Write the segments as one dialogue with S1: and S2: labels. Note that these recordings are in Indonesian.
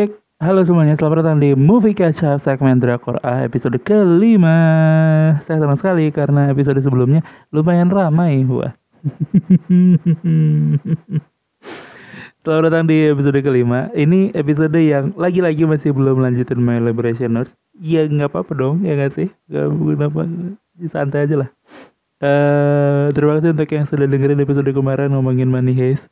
S1: cek. Halo semuanya, selamat datang di Movie Catch Up segmen Drakor A episode kelima. Saya senang sekali karena episode sebelumnya lumayan ramai. Wah. Selamat datang di episode kelima. Ini episode yang lagi-lagi masih belum lanjutin My Liberation Notes. Ya nggak apa-apa dong, ya nggak sih? Gak kenapa, santai aja lah. Uh, terima kasih untuk yang sudah dengerin episode kemarin ngomongin Money Heist.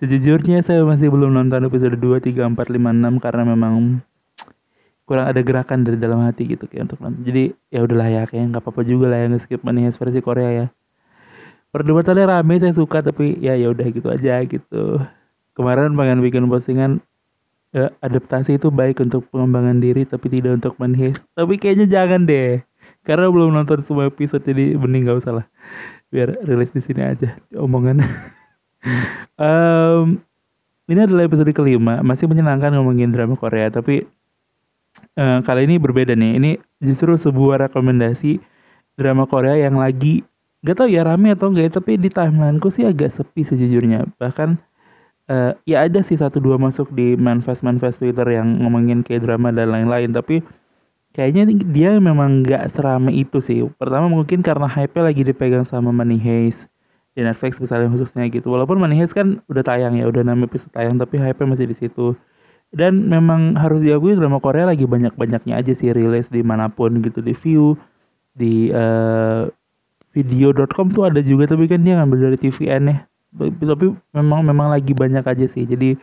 S1: Sejujurnya saya masih belum nonton episode 2, 3, 4, 5, 6 karena memang kurang ada gerakan dari dalam hati gitu kayak untuk nonton. Jadi ya udahlah ya kayak nggak apa-apa juga lah yang skip Money versi Korea ya. Perdebatannya rame saya suka tapi ya ya udah gitu aja gitu. Kemarin pengen bikin postingan ya, adaptasi itu baik untuk pengembangan diri tapi tidak untuk Money Tapi kayaknya jangan deh. Karena belum nonton semua episode jadi mending gak usah lah. Biar rilis di sini aja omongan. um, ini adalah episode kelima, masih menyenangkan ngomongin drama Korea, tapi uh, kali ini berbeda nih. Ini justru sebuah rekomendasi drama Korea yang lagi gak tau ya rame atau enggak ya, tapi di timelineku sih agak sepi sejujurnya. Bahkan uh, ya ada sih satu dua masuk di manifest manifest Twitter yang ngomongin kayak drama dan lain-lain, tapi kayaknya dia memang gak serame itu sih. Pertama mungkin karena hype lagi dipegang sama Money Heist di Netflix misalnya khususnya gitu. Walaupun Money Heist kan udah tayang ya udah 6 episode tayang tapi hype masih di situ. Dan memang harus diakui drama Korea lagi banyak-banyaknya aja sih rilis di mana pun gitu di view di uh, video.com tuh ada juga tapi kan dia ngambil dari TVN ya. Tapi memang memang lagi banyak aja sih. Jadi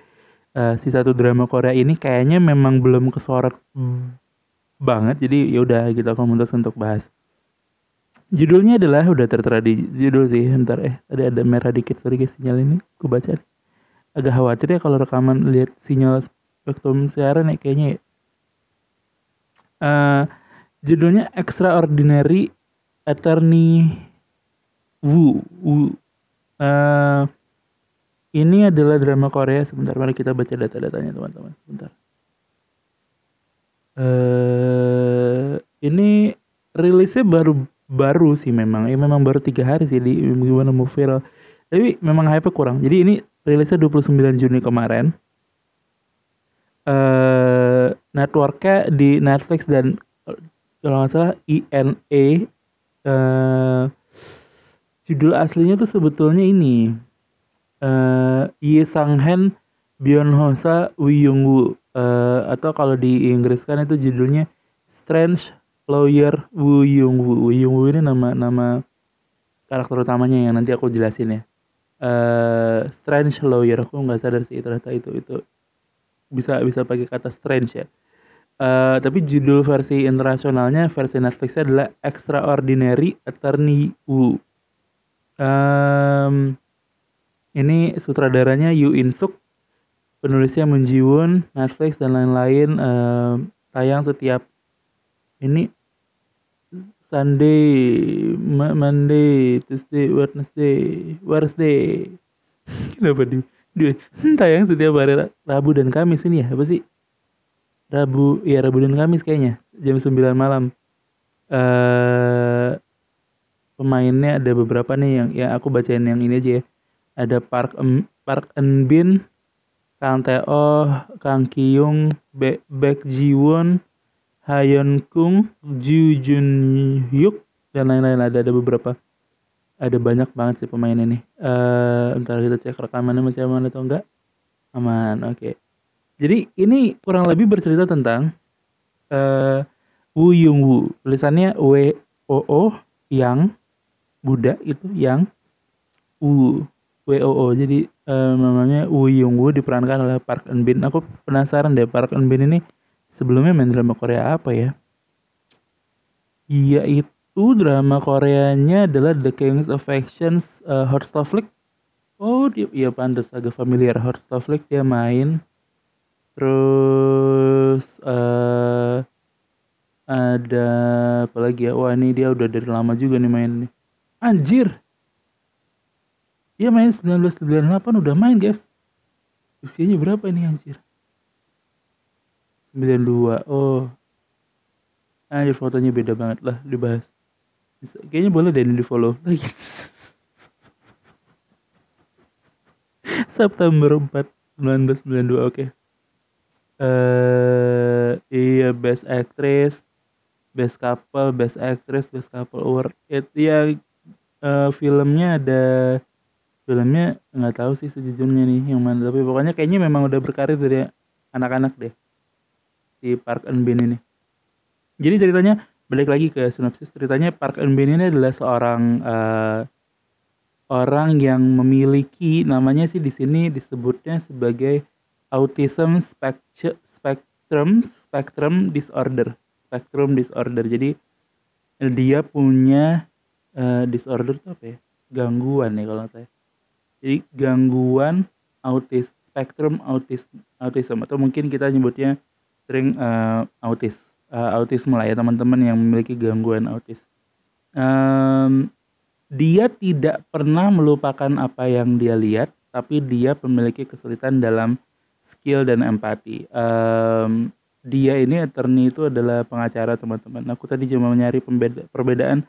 S1: uh, si satu drama Korea ini kayaknya memang belum kesorot hmm. banget. Jadi ya udah kita gitu, memutuskan untuk bahas Judulnya adalah udah tertera di judul sih. Bentar eh tadi ada merah dikit sorry guys sinyal ini. Gue baca nih. Agak khawatir ya kalau rekaman lihat sinyal spektrum siaran ya kayaknya ya. Uh, judulnya Extraordinary Attorney Wu. Wu. Uh, ini adalah drama Korea. Sebentar mari kita baca data-datanya teman-teman. Sebentar. Uh, ini rilisnya baru baru sih memang. Ya memang baru tiga hari sih di gimana mau viral. Tapi memang hype kurang. Jadi ini rilisnya 29 Juni kemarin. Uh, networknya di Netflix dan kalau nggak salah INA uh, eh, judul aslinya tuh sebetulnya ini. Uh, Ye Sang Hen Byeon Hosa Woo Woo. Uh, atau kalau di Inggris kan itu judulnya Strange lawyer Wu Yung Wu. Wu Yung Wu ini nama nama karakter utamanya yang nanti aku jelasin ya. Uh, strange lawyer aku nggak sadar sih ternyata itu itu bisa bisa pakai kata strange ya. Uh, tapi judul versi internasionalnya versi Netflix adalah Extraordinary Attorney Wu. Um, ini sutradaranya Yu In Suk, penulisnya Moon Ji Woon, Netflix dan lain-lain. Uh, tayang setiap ini Sunday, Monday, Tuesday, Wednesday, Wednesday. Kenapa di, di tayang setiap hari Rabu dan Kamis ini ya? Apa sih? Rabu, ya Rabu dan Kamis kayaknya jam 9 malam. Uh, pemainnya ada beberapa nih yang ya aku bacain yang ini aja ya. Ada Park em, Park En Bin, Kang Teo, Kang Kyung, Baek Ji Won, Hayon Kung, Ju Jun Hyuk dan lain-lain ada ada beberapa ada banyak banget sih pemain ini. Uh, ntar kita cek rekamannya masih aman atau enggak. Aman, oke. Okay. Jadi ini kurang lebih bercerita tentang uh, Wu Yung Wu. Tulisannya W O O yang Buddha itu yang Wu W O O. Jadi uh, namanya Wu Yung Wu diperankan oleh Park Eun Bin. Aku penasaran deh Park Eun Bin ini sebelumnya main drama Korea apa ya? Iya itu drama Koreanya adalah The Kings of Actions uh, Stuff Flick. Oh dia iya pantas agak familiar Flick dia main. Terus uh, ada apa lagi ya? Wah ini dia udah dari lama juga nih main nih. Anjir. Dia main 1998 udah main guys. Usianya berapa ini anjir? 92 oh. Anjir fotonya beda banget lah dibahas. Kayaknya boleh deh di follow. Lagi September 4 1992 oke. Okay. eh iya best actress best couple best actress best couple award. Itu ya eh, filmnya ada filmnya nggak tahu sih sejujurnya nih yang mana tapi pokoknya kayaknya memang udah berkarir dari anak-anak deh si Park Eun Bin ini. Jadi ceritanya balik lagi ke sinopsis ceritanya Park Eun Bin ini adalah seorang eh, orang yang memiliki namanya sih di sini disebutnya sebagai autism spectrum spectrum disorder spectrum disorder. Jadi dia punya eh, disorder itu apa ya? Gangguan ya kalau saya jadi gangguan autis spektrum autis autism atau mungkin kita nyebutnya sering eh, autis eh, autisme lah ya teman-teman yang memiliki gangguan autis. Em, dia tidak pernah melupakan apa yang dia lihat tapi dia memiliki kesulitan dalam skill dan empati. Em, dia ini attorney itu adalah pengacara teman-teman. Aku tadi cuma pembeda, perbedaan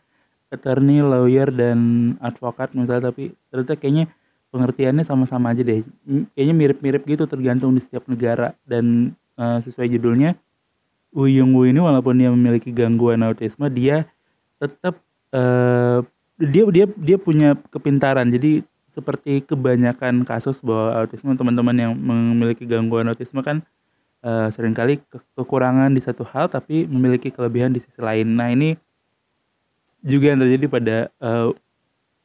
S1: attorney lawyer dan advokat misalnya tapi ternyata kayaknya pengertiannya sama-sama aja deh. Kayaknya mirip-mirip gitu tergantung di setiap negara. Dan eh, sesuai judulnya Young Woo ini walaupun dia memiliki gangguan autisme dia tetap eh, dia dia dia punya kepintaran. Jadi seperti kebanyakan kasus bahwa autisme teman-teman yang memiliki gangguan autisme kan eh, sering kali ke- kekurangan di satu hal tapi memiliki kelebihan di sisi lain. Nah ini juga yang terjadi pada eh,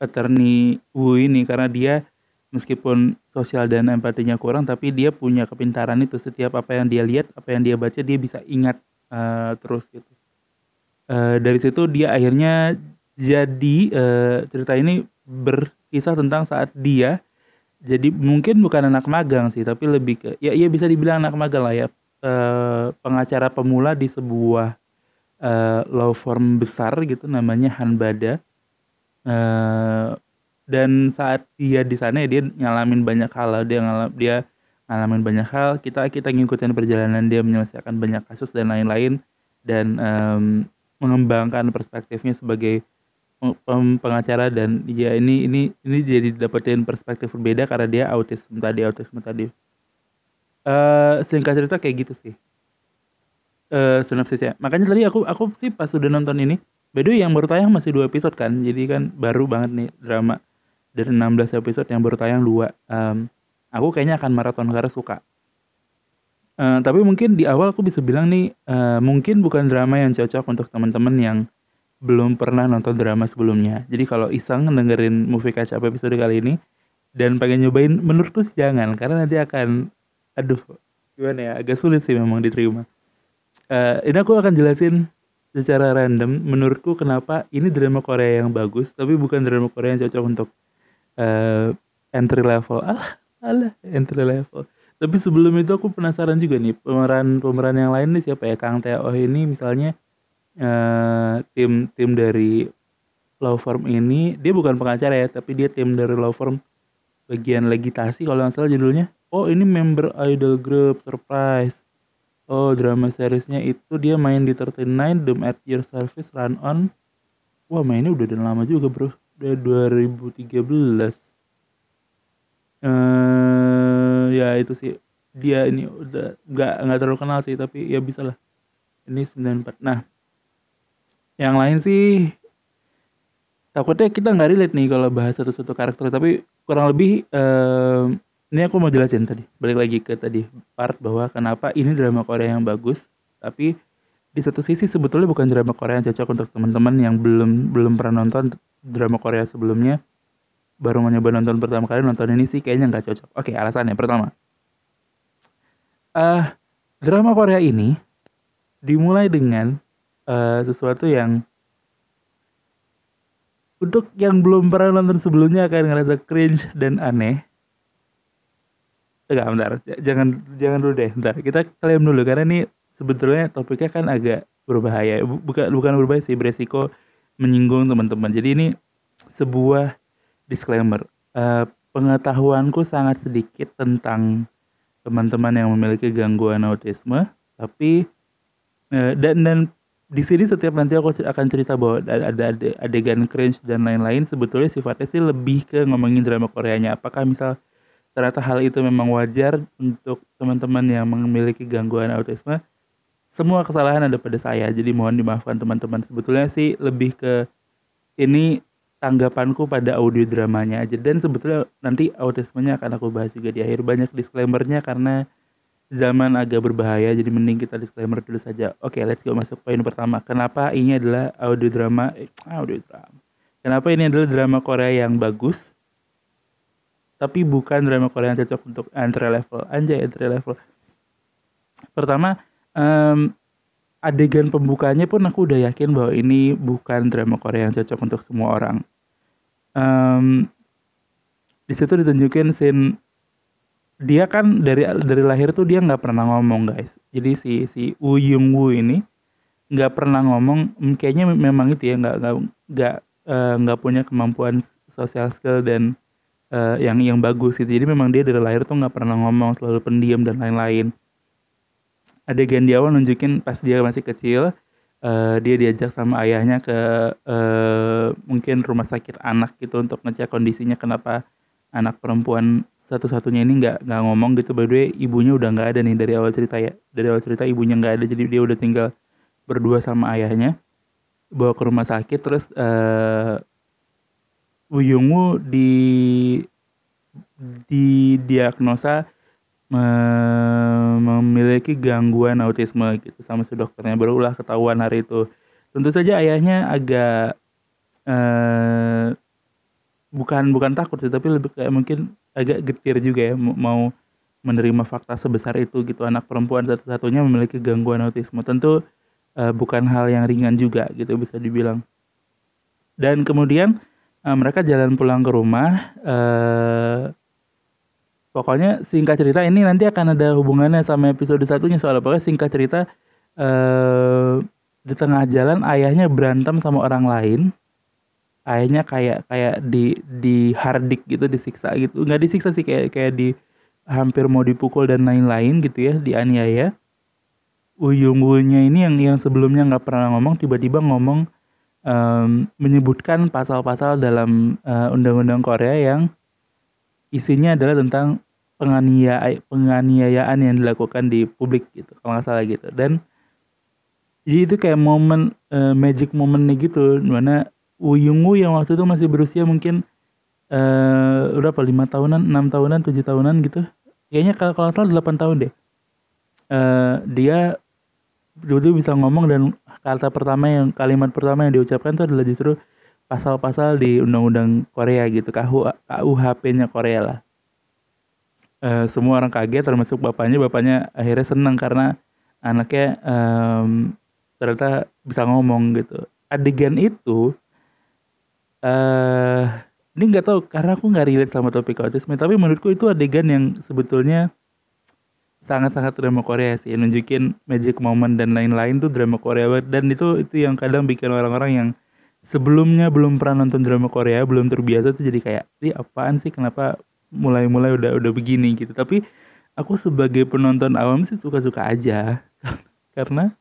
S1: attorney Wu ini karena dia meskipun sosial dan empatinya kurang tapi dia punya kepintaran itu. Setiap apa yang dia lihat apa yang dia baca dia bisa ingat eh, terus gitu. Eh, dari situ dia akhirnya jadi eh, cerita ini berkisah tentang saat dia jadi mungkin bukan anak magang sih tapi lebih ke ya ya bisa dibilang anak magang lah ya. Eh, pengacara pemula di sebuah eh, law firm besar gitu namanya Hanbada Eh, dan saat dia di sana ya dia ngalamin banyak hal dia ngalam dia ngalamin banyak hal. Kita kita ngikutin perjalanan dia menyelesaikan banyak kasus dan lain-lain. Dan em, mengembangkan perspektifnya sebagai pengacara. Dan ya ini ini ini jadi dapetin perspektif berbeda karena dia autisme tadi autisme tadi. Eh singkat cerita kayak gitu sih. Eh sinopsisnya. Makanya tadi aku aku sih pas udah nonton ini, by yang baru tayang masih dua episode kan, jadi kan baru banget nih drama dari 16 episode yang baru tayang dua. Em, aku kayaknya akan maraton karena suka. Eh, tapi mungkin di awal aku bisa bilang nih, eh, mungkin bukan drama yang cocok untuk teman-teman yang belum pernah nonton drama sebelumnya. Jadi kalau iseng dengerin movie catch episode kali ini dan pengen nyobain, menurutku sih jangan karena nanti akan, aduh, gimana ya, agak sulit sih memang diterima. Eh, ini aku akan jelasin secara random menurutku kenapa ini drama Korea yang bagus tapi bukan drama Korea yang cocok untuk eh, entry level. Alah alah entry level. Tapi sebelum itu aku penasaran juga nih pemeran pemeran yang lain nih siapa ya? Kang Tae-oh ini misalnya eh, tim tim dari law firm ini dia bukan pengacara ya tapi dia tim dari law firm bagian legitasi kalau nggak salah judulnya. Oh ini member idol group surprise. Oh, drama seriesnya itu dia main di 39 Doom at Your Service Run On. Wah, mainnya udah dari lama juga, Bro. Udah 2013. Eh, ya itu sih. Dia ini udah nggak nggak terlalu kenal sih, tapi ya bisa lah. Ini 94. Nah, yang lain sih takutnya kita nggak relate nih kalau bahas satu-satu karakter, tapi kurang lebih eh, ini aku mau jelasin tadi balik lagi ke tadi part bahwa kenapa ini drama Korea yang bagus tapi di satu sisi sebetulnya bukan drama Korea yang cocok untuk teman-teman yang belum belum pernah nonton drama Korea sebelumnya baru mau nyoba nonton pertama kali nonton ini sih kayaknya nggak cocok oke alasannya pertama eh drama Korea ini dimulai dengan eh, sesuatu yang untuk yang belum pernah nonton sebelumnya akan ngerasa cringe dan aneh Enggak, bentar. Jangan jangan dulu deh, bentar. Kita klaim dulu karena ini sebetulnya topiknya kan agak berbahaya. Bu- Bukan bukan berbahaya sih, beresiko menyinggung teman-teman. Jadi ini sebuah disclaimer. Eh, pengetahuanku sangat sedikit tentang teman-teman yang memiliki gangguan autisme, tapi eh, dan dan di sini setiap nanti aku akan cerita bahwa ada ada ade- adegan cringe dan lain-lain sebetulnya sifatnya sih lebih ke ngomongin drama Koreanya. Apakah misal ternyata hal itu memang wajar untuk teman-teman yang memiliki gangguan autisme semua kesalahan ada pada saya jadi mohon dimaafkan teman-teman. Sebetulnya sih lebih ke ini tanggapanku pada audio dramanya aja. Dan sebetulnya nanti autismenya akan aku bahas juga di akhir. Banyak disclaimernya karena zaman agak berbahaya jadi mending kita disclaimer dulu saja. Oke okay, let's go masuk poin pertama. Kenapa ini adalah audio drama eh, audio drama? Kenapa ini adalah drama Korea yang bagus tapi bukan drama Korea yang cocok untuk entry level? Anjay entry level. Pertama um, adegan pembukanya pun aku udah yakin bahwa ini bukan drama Korea yang cocok untuk semua orang. Um, di situ ditunjukin scene dia kan dari dari lahir tuh dia nggak pernah ngomong guys. Jadi si si Woo Young Woo ini nggak pernah ngomong. Kayaknya memang itu ya nggak nggak nggak uh, punya kemampuan social skill dan uh, yang yang bagus gitu. Jadi memang dia dari lahir tuh nggak pernah ngomong, selalu pendiam dan lain-lain adegan di awal nunjukin pas dia masih kecil uh, dia diajak sama ayahnya ke uh, mungkin rumah sakit anak gitu untuk ngecek kondisinya kenapa anak perempuan satu-satunya ini nggak nggak ngomong gitu. By the way ibunya udah nggak ada nih dari awal cerita ya. Dari awal cerita ibunya nggak ada jadi dia udah tinggal berdua sama ayahnya. Bawa ke rumah sakit terus uh, Wuyungwu di di diagnosa memiliki gangguan autisme gitu sama si dokternya. Berulah ketahuan hari itu. Tentu saja ayahnya agak eh, bukan bukan takut sih tapi lebih kayak mungkin agak getir juga ya mau menerima fakta sebesar itu gitu. Anak perempuan satu-satunya memiliki gangguan autisme. Tentu eh, bukan hal yang ringan juga gitu bisa dibilang. Dan kemudian eh, mereka jalan pulang ke rumah eh, pokoknya singkat cerita ini nanti akan ada hubungannya sama episode satunya. Soal apa singkat cerita eh, di tengah jalan ayahnya berantem sama orang lain. Ayahnya kayak kayak di di hardik gitu disiksa gitu. Nggak disiksa sih kayak kayak di hampir mau dipukul dan lain-lain gitu ya dianiaya. Uyung-uyungnya ini yang yang sebelumnya nggak pernah ngomong tiba-tiba ngomong um, menyebutkan pasal-pasal dalam uh, undang-undang Korea yang isinya adalah tentang penganiaya penganiayaan yang dilakukan di publik gitu kalau nggak salah gitu. Dan jadi itu kayak momen uh, magic momennya gitu di mana Uyungwu yang waktu itu masih berusia mungkin uh, berapa lima tahunan enam tahunan tujuh tahunan gitu. Kayaknya kalau kalau salah delapan tahun deh. Uh, dia dulu bisa ngomong dan kata pertama yang kalimat pertama yang diucapkan itu adalah justru pasal-pasal di undang-undang Korea gitu KUHP-nya Korea lah. Uh, semua orang kaget termasuk bapaknya. Bapaknya akhirnya senang karena anaknya um, ternyata bisa ngomong gitu. Adegan itu uh, ini nggak tahu karena aku nggak relate sama topik autisme tapi menurutku itu adegan yang sebetulnya sangat-sangat drama Korea sih. Nunjukin magic moment dan lain-lain tuh drama Korea banget. Dan itu itu yang kadang bikin orang-orang yang sebelumnya belum pernah nonton drama Korea belum terbiasa tuh jadi kayak ini apaan sih? Kenapa mulai-mulai udah udah begini? Gitu. Tapi aku sebagai penonton awam sih suka-suka aja. Karena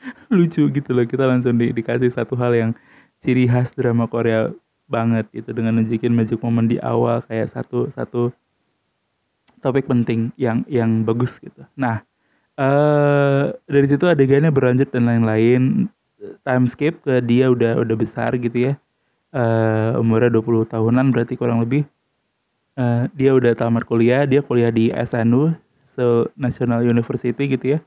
S1: lucu gitu loh kita langsung di, dikasih satu hal yang ciri khas drama Korea banget itu dengan nunjukin magic moment di awal kayak satu satu topik penting yang yang bagus gitu. Nah, uh, dari situ adegannya berlanjut dan lain-lain time skip ke dia udah udah besar gitu ya. Uh, umurnya 20 tahunan berarti kurang lebih. Uh, dia udah tamat kuliah dia kuliah di SNU so National University gitu ya.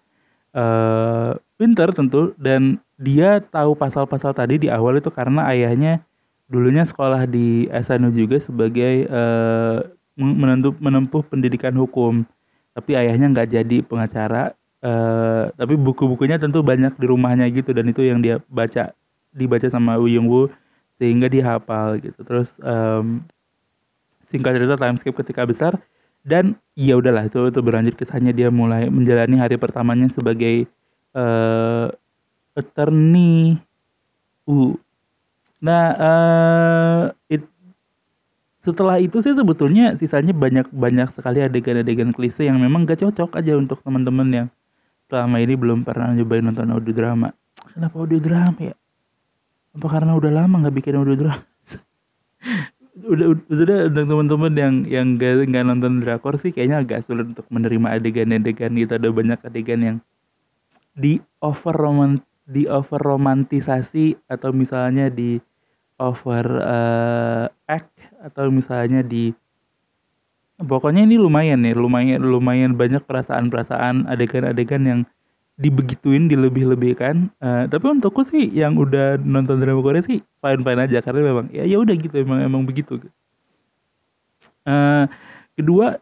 S1: Uh, pinter tentu dan dia tahu pasal-pasal tadi di awal itu karena ayahnya dulunya sekolah di SNU juga sebagai uh, menempuh pendidikan hukum. Tapi ayahnya nggak jadi pengacara Uh, tapi buku-bukunya tentu banyak di rumahnya gitu dan itu yang dia baca dibaca sama Young Woo sehingga dia hafal gitu. Terus um, singkat cerita time skip ketika besar dan ya udahlah itu itu berlanjut kisahnya. Dia mulai menjalani hari pertamanya sebagai uh, attorney nah uh, it, setelah itu sih sebetulnya sisanya banyak banyak sekali adegan-adegan klise yang memang gak cocok aja untuk teman-teman yang selama ini belum pernah nyobain nonton audio drama. Kenapa audio drama ya? Apa karena udah lama nggak bikin audio drama? Udah sudah untuk teman-teman yang yang gak, gak nonton drakor sih kayaknya agak sulit untuk menerima adegan-adegan itu ada banyak adegan yang di over roman di over romantisasi atau misalnya di over uh, act atau misalnya di pokoknya ini lumayan nih lumayan lumayan banyak perasaan-perasaan adegan-adegan yang dibegituin dilebih-lebihkan. Uh, tapi untukku sih yang udah nonton drama Korea sih fine fine aja. Karena memang ya ya udah gitu emang emang begitu. Uh, kedua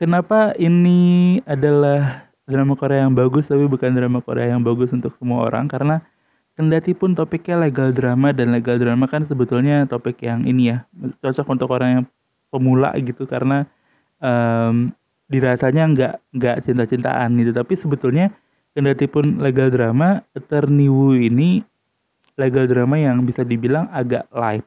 S1: kenapa ini adalah drama Korea yang bagus tapi bukan drama Korea yang bagus untuk semua orang? Karena kendati pun topiknya legal drama dan legal drama kan sebetulnya topik yang ini ya cocok untuk orang yang pemula gitu. Karena um, dirasanya nggak nggak cinta-cintaan gitu. Tapi sebetulnya kendati pun legal drama terniwu ini legal drama yang bisa dibilang agak light.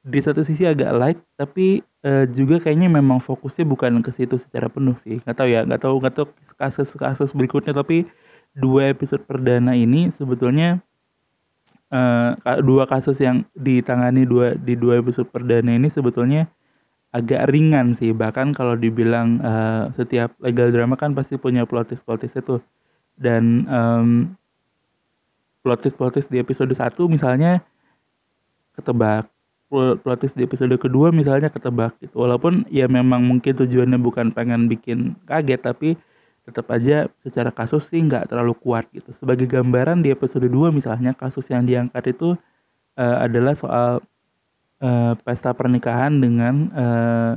S1: Di satu sisi agak light tapi uh, juga kayaknya memang fokusnya bukan ke situ secara penuh sih. Nggak tahu ya nggak tahu nggak tahu kasus-kasus berikutnya. Tapi dua episode perdana ini sebetulnya uh, dua kasus yang ditangani dua di dua episode perdana ini sebetulnya agak ringan sih. Bahkan kalau dibilang uh, setiap legal drama kan pasti punya plot twist plot twist itu. Dan um, plot twist plot twist di episode 1 misalnya ketebak. Plot twist di episode kedua misalnya ketebak gitu. Walaupun ya memang mungkin tujuannya bukan pengen bikin kaget tapi tetap aja secara kasus sih nggak terlalu kuat gitu. Sebagai gambaran di episode 2 misalnya kasus yang diangkat itu uh, adalah soal uh, pesta pernikahan dengan uh,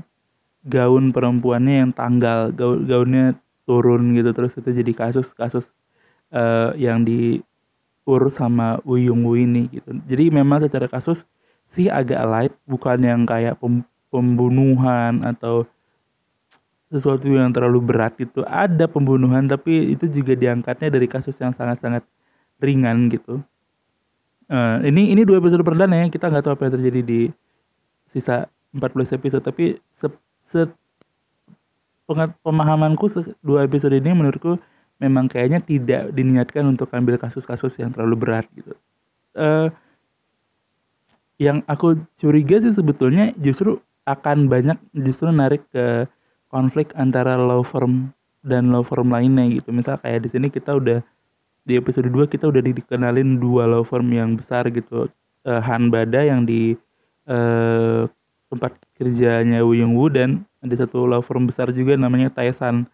S1: gaun perempuannya yang tanggal gaun gaunnya turun gitu terus itu jadi kasus-kasus uh, yang diurus sama Wuyung Wu ini gitu. Jadi memang secara kasus sih agak light, bukan yang kayak pem pembunuhan atau sesuatu yang terlalu berat itu. Ada pembunuhan tapi itu juga diangkatnya dari kasus yang sangat-sangat ringan gitu. Uh, ini ini dua episode perdana ya kita nggak tahu apa yang terjadi di sisa 14 episode tapi se, se pemahamanku dua episode ini menurutku memang kayaknya tidak diniatkan untuk ambil kasus-kasus yang terlalu berat gitu. Uh, yang aku curiga sih sebetulnya justru akan banyak justru narik ke konflik antara law firm dan law firm lainnya gitu. Misal kayak di sini kita udah di episode 2 kita udah dikenalin dua law firm yang besar gitu. Uh, Han Bada yang di uh, tempat kerjanya Woo Young Woo dan ada satu law firm besar juga namanya Taisan.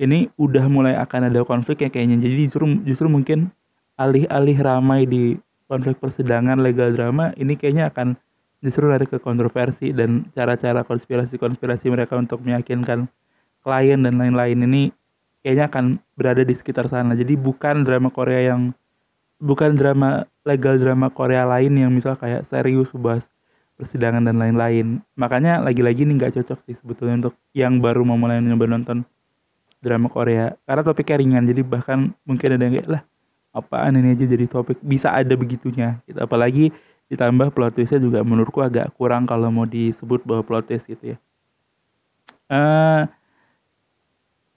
S1: Ini udah mulai akan ada konflik ya kayaknya. Jadi justru justru mungkin alih-alih ramai di konflik persidangan legal drama ini kayaknya akan justru lari ke kontroversi dan cara-cara konspirasi-konspirasi mereka untuk meyakinkan klien dan lain-lain ini kayaknya akan berada di sekitar sana. Jadi bukan drama Korea yang bukan drama legal drama Korea lain yang misal kayak serius bahas persidangan dan lain-lain. Makanya lagi-lagi ini nggak cocok sih sebetulnya untuk yang baru mau mulai nyoba nonton drama Korea. Karena topiknya ringan, jadi bahkan mungkin ada yang kayak lah apaan ini aja jadi topik bisa ada begitunya. Gitu. Apalagi ditambah plot twistnya juga menurutku agak kurang kalau mau disebut bahwa plot twist gitu ya. Uh,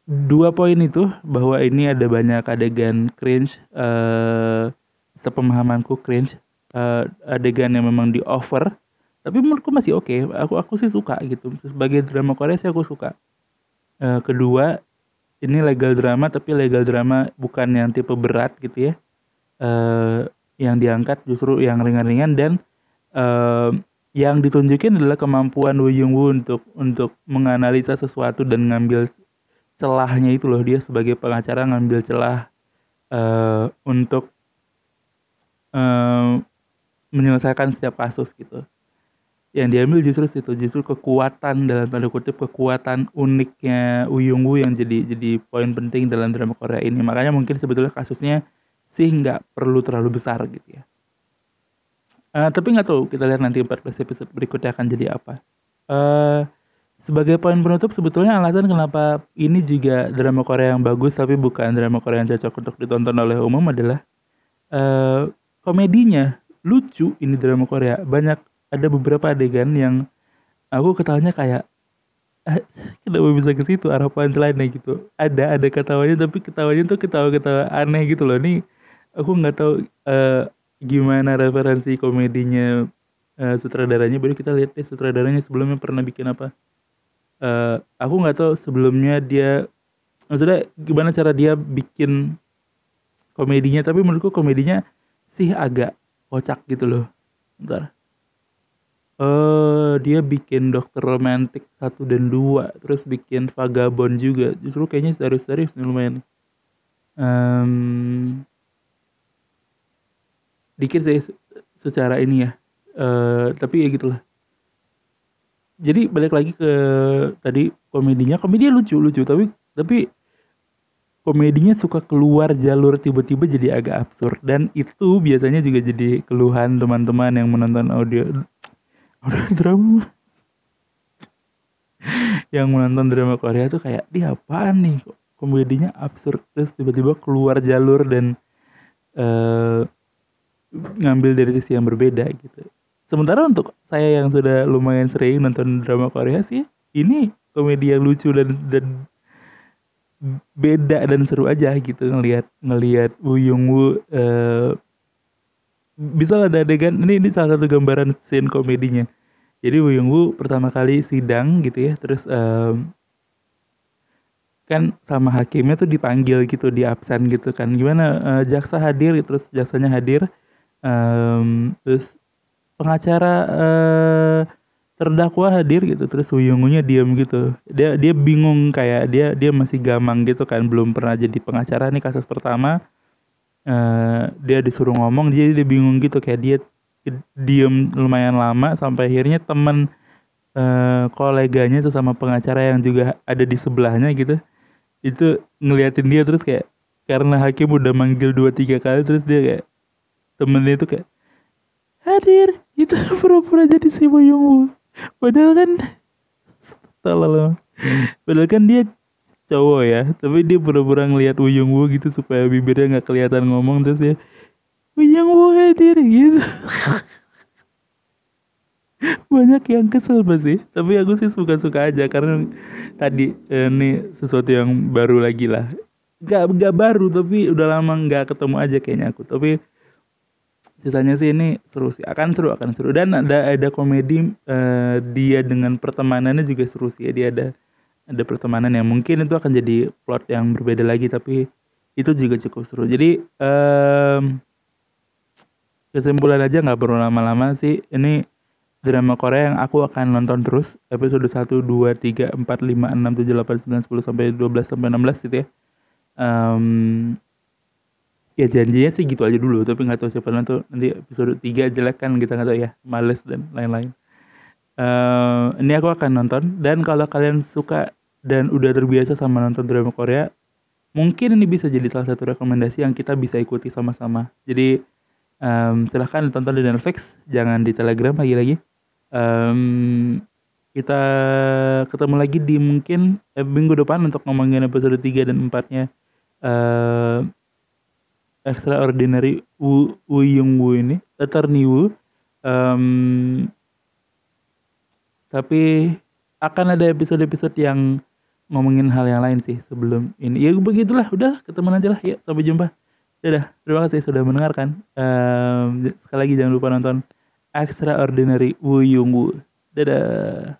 S1: dua poin itu bahwa ini ada banyak adegan cringe, uh, sepemahamanku cringe, uh, adegan yang memang di over. Tapi menurutku masih oke. Okay. aku aku sih suka gitu. Sebagai drama Korea sih aku suka. Uh, kedua ini legal drama tapi legal drama bukan yang tipe berat gitu ya. Uh, yang diangkat justru yang ringan-ringan dan uh, yang ditunjukin adalah kemampuan Woo Young Woo untuk untuk menganalisa sesuatu dan ngambil celahnya itu loh dia sebagai pengacara ngambil celah uh, untuk uh, menyelesaikan setiap kasus gitu. Yang diambil justru itu justru kekuatan dalam tanda kutip kekuatan uniknya Uyung Woo yang jadi jadi poin penting dalam drama Korea ini. Makanya mungkin sebetulnya kasusnya sih nggak perlu terlalu besar gitu ya. Uh, tapi nggak tahu kita lihat nanti 14 episode berikutnya akan jadi apa. Uh, sebagai poin penutup sebetulnya alasan kenapa ini juga drama Korea yang bagus tapi bukan drama Korea yang cocok untuk ditonton oleh umum adalah uh, komedinya. Lucu ini drama Korea. Banyak ada beberapa adegan yang aku ketawanya kayak eh, kenapa bisa ke situ? Arah punchline gitu. Ada ada ketawanya tapi ketawanya tuh ketawa-ketawa aneh gitu loh. Nih aku nggak tahu uh, gimana referensi komedinya uh, sutradaranya. Baru kita lihat deh sutradaranya sebelumnya pernah bikin apa uh, aku nggak tahu sebelumnya dia maksudnya gimana cara dia bikin komedinya tapi menurutku komedinya sih agak kocak gitu loh. Ntar uh, dia bikin dokter romantik satu dan dua terus bikin vagabond juga. Justru kayaknya serius-serius nih lumayan um, dikit sih secara ini ya. Uh, tapi ya gitulah jadi balik lagi ke tadi komedinya. Komedinya lucu lucu. Tapi tapi komedinya suka keluar jalur tiba-tiba jadi agak absurd. Dan itu biasanya juga jadi keluhan teman-teman yang menonton audio audio drama. Yang menonton drama Korea tuh kayak dia apaan nih? Komedinya absurd? Terus tiba-tiba keluar jalur dan uh, ngambil dari sisi yang berbeda gitu sementara untuk saya yang sudah lumayan sering nonton drama Korea sih ini komedi yang lucu dan dan beda dan seru aja gitu ngelihat ngelihat Woo Young Woo uh, bisa ada adegan ini ini salah satu gambaran scene komedinya. Jadi Woo Young Woo pertama kali sidang gitu ya terus um, kan sama hakimnya tuh dipanggil gitu di absen gitu kan. Gimana uh, jaksa hadir terus jaksanya hadir um, terus pengacara uh, terdakwa hadir gitu terus Wuyungunya diam gitu. Dia dia bingung kayak dia dia masih gamang gitu kan belum pernah jadi pengacara nih kasus pertama. Uh, dia disuruh ngomong jadi dia bingung gitu kayak dia diem lumayan lama sampai akhirnya temen uh, koleganya sesama pengacara yang juga ada di sebelahnya gitu itu ngeliatin dia terus kayak karena hakim udah manggil dua tiga kali terus dia kayak temennya itu kayak hadir. Itu pura-pura jadi si Boyongwu padahal kan salah padahal kan dia cowok ya tapi dia pura-pura ngelihat Wuyung Wu gitu supaya bibirnya nggak kelihatan ngomong terus ya Wuyung Wu hadir gitu. Banyak yang kesel pasti tapi aku sih suka-suka aja karena tadi eh, ini sesuatu yang baru lagi lah. Gak, gak baru tapi udah lama nggak ketemu aja kayaknya aku. Tapi sisanya sih ini seru sih. Akan seru akan seru. Dan ada ada komedi uh, dia dengan pertemanannya juga seru sih ya. Dia ada ada pertemanan yang mungkin itu akan jadi plot yang berbeda lagi tapi itu juga cukup seru. Jadi um, kesimpulan aja nggak perlu lama-lama sih. Ini drama Korea yang aku akan nonton terus episode 1, 2, 3, 4, 5, 6, 7, 8, 9, 10 sampai 12 sampai 16 gitu ya. Um, ya janjinya sih gitu aja dulu tapi nggak tahu siapa nanti nanti episode 3 jelek kan kita nggak tahu ya males dan lain-lain. Uh, ini aku akan nonton dan kalau kalian suka dan udah terbiasa sama nonton drama Korea mungkin ini bisa jadi salah satu rekomendasi yang kita bisa ikuti sama-sama. Jadi um, silahkan tonton di Netflix jangan di Telegram lagi-lagi. Um, kita ketemu lagi di mungkin eh, minggu depan untuk ngomongin episode 3 dan 4 nya uh, extraordinary Wu, Wu ini Attorney Wu um, tapi akan ada episode-episode yang ngomongin hal yang lain sih sebelum ini. Ya begitulah. Udah ketemu aja lah. Ya sampai jumpa. Dadah. Terima kasih sudah mendengarkan. Um, sekali lagi jangan lupa nonton Extraordinary Wu Yung Wu dadah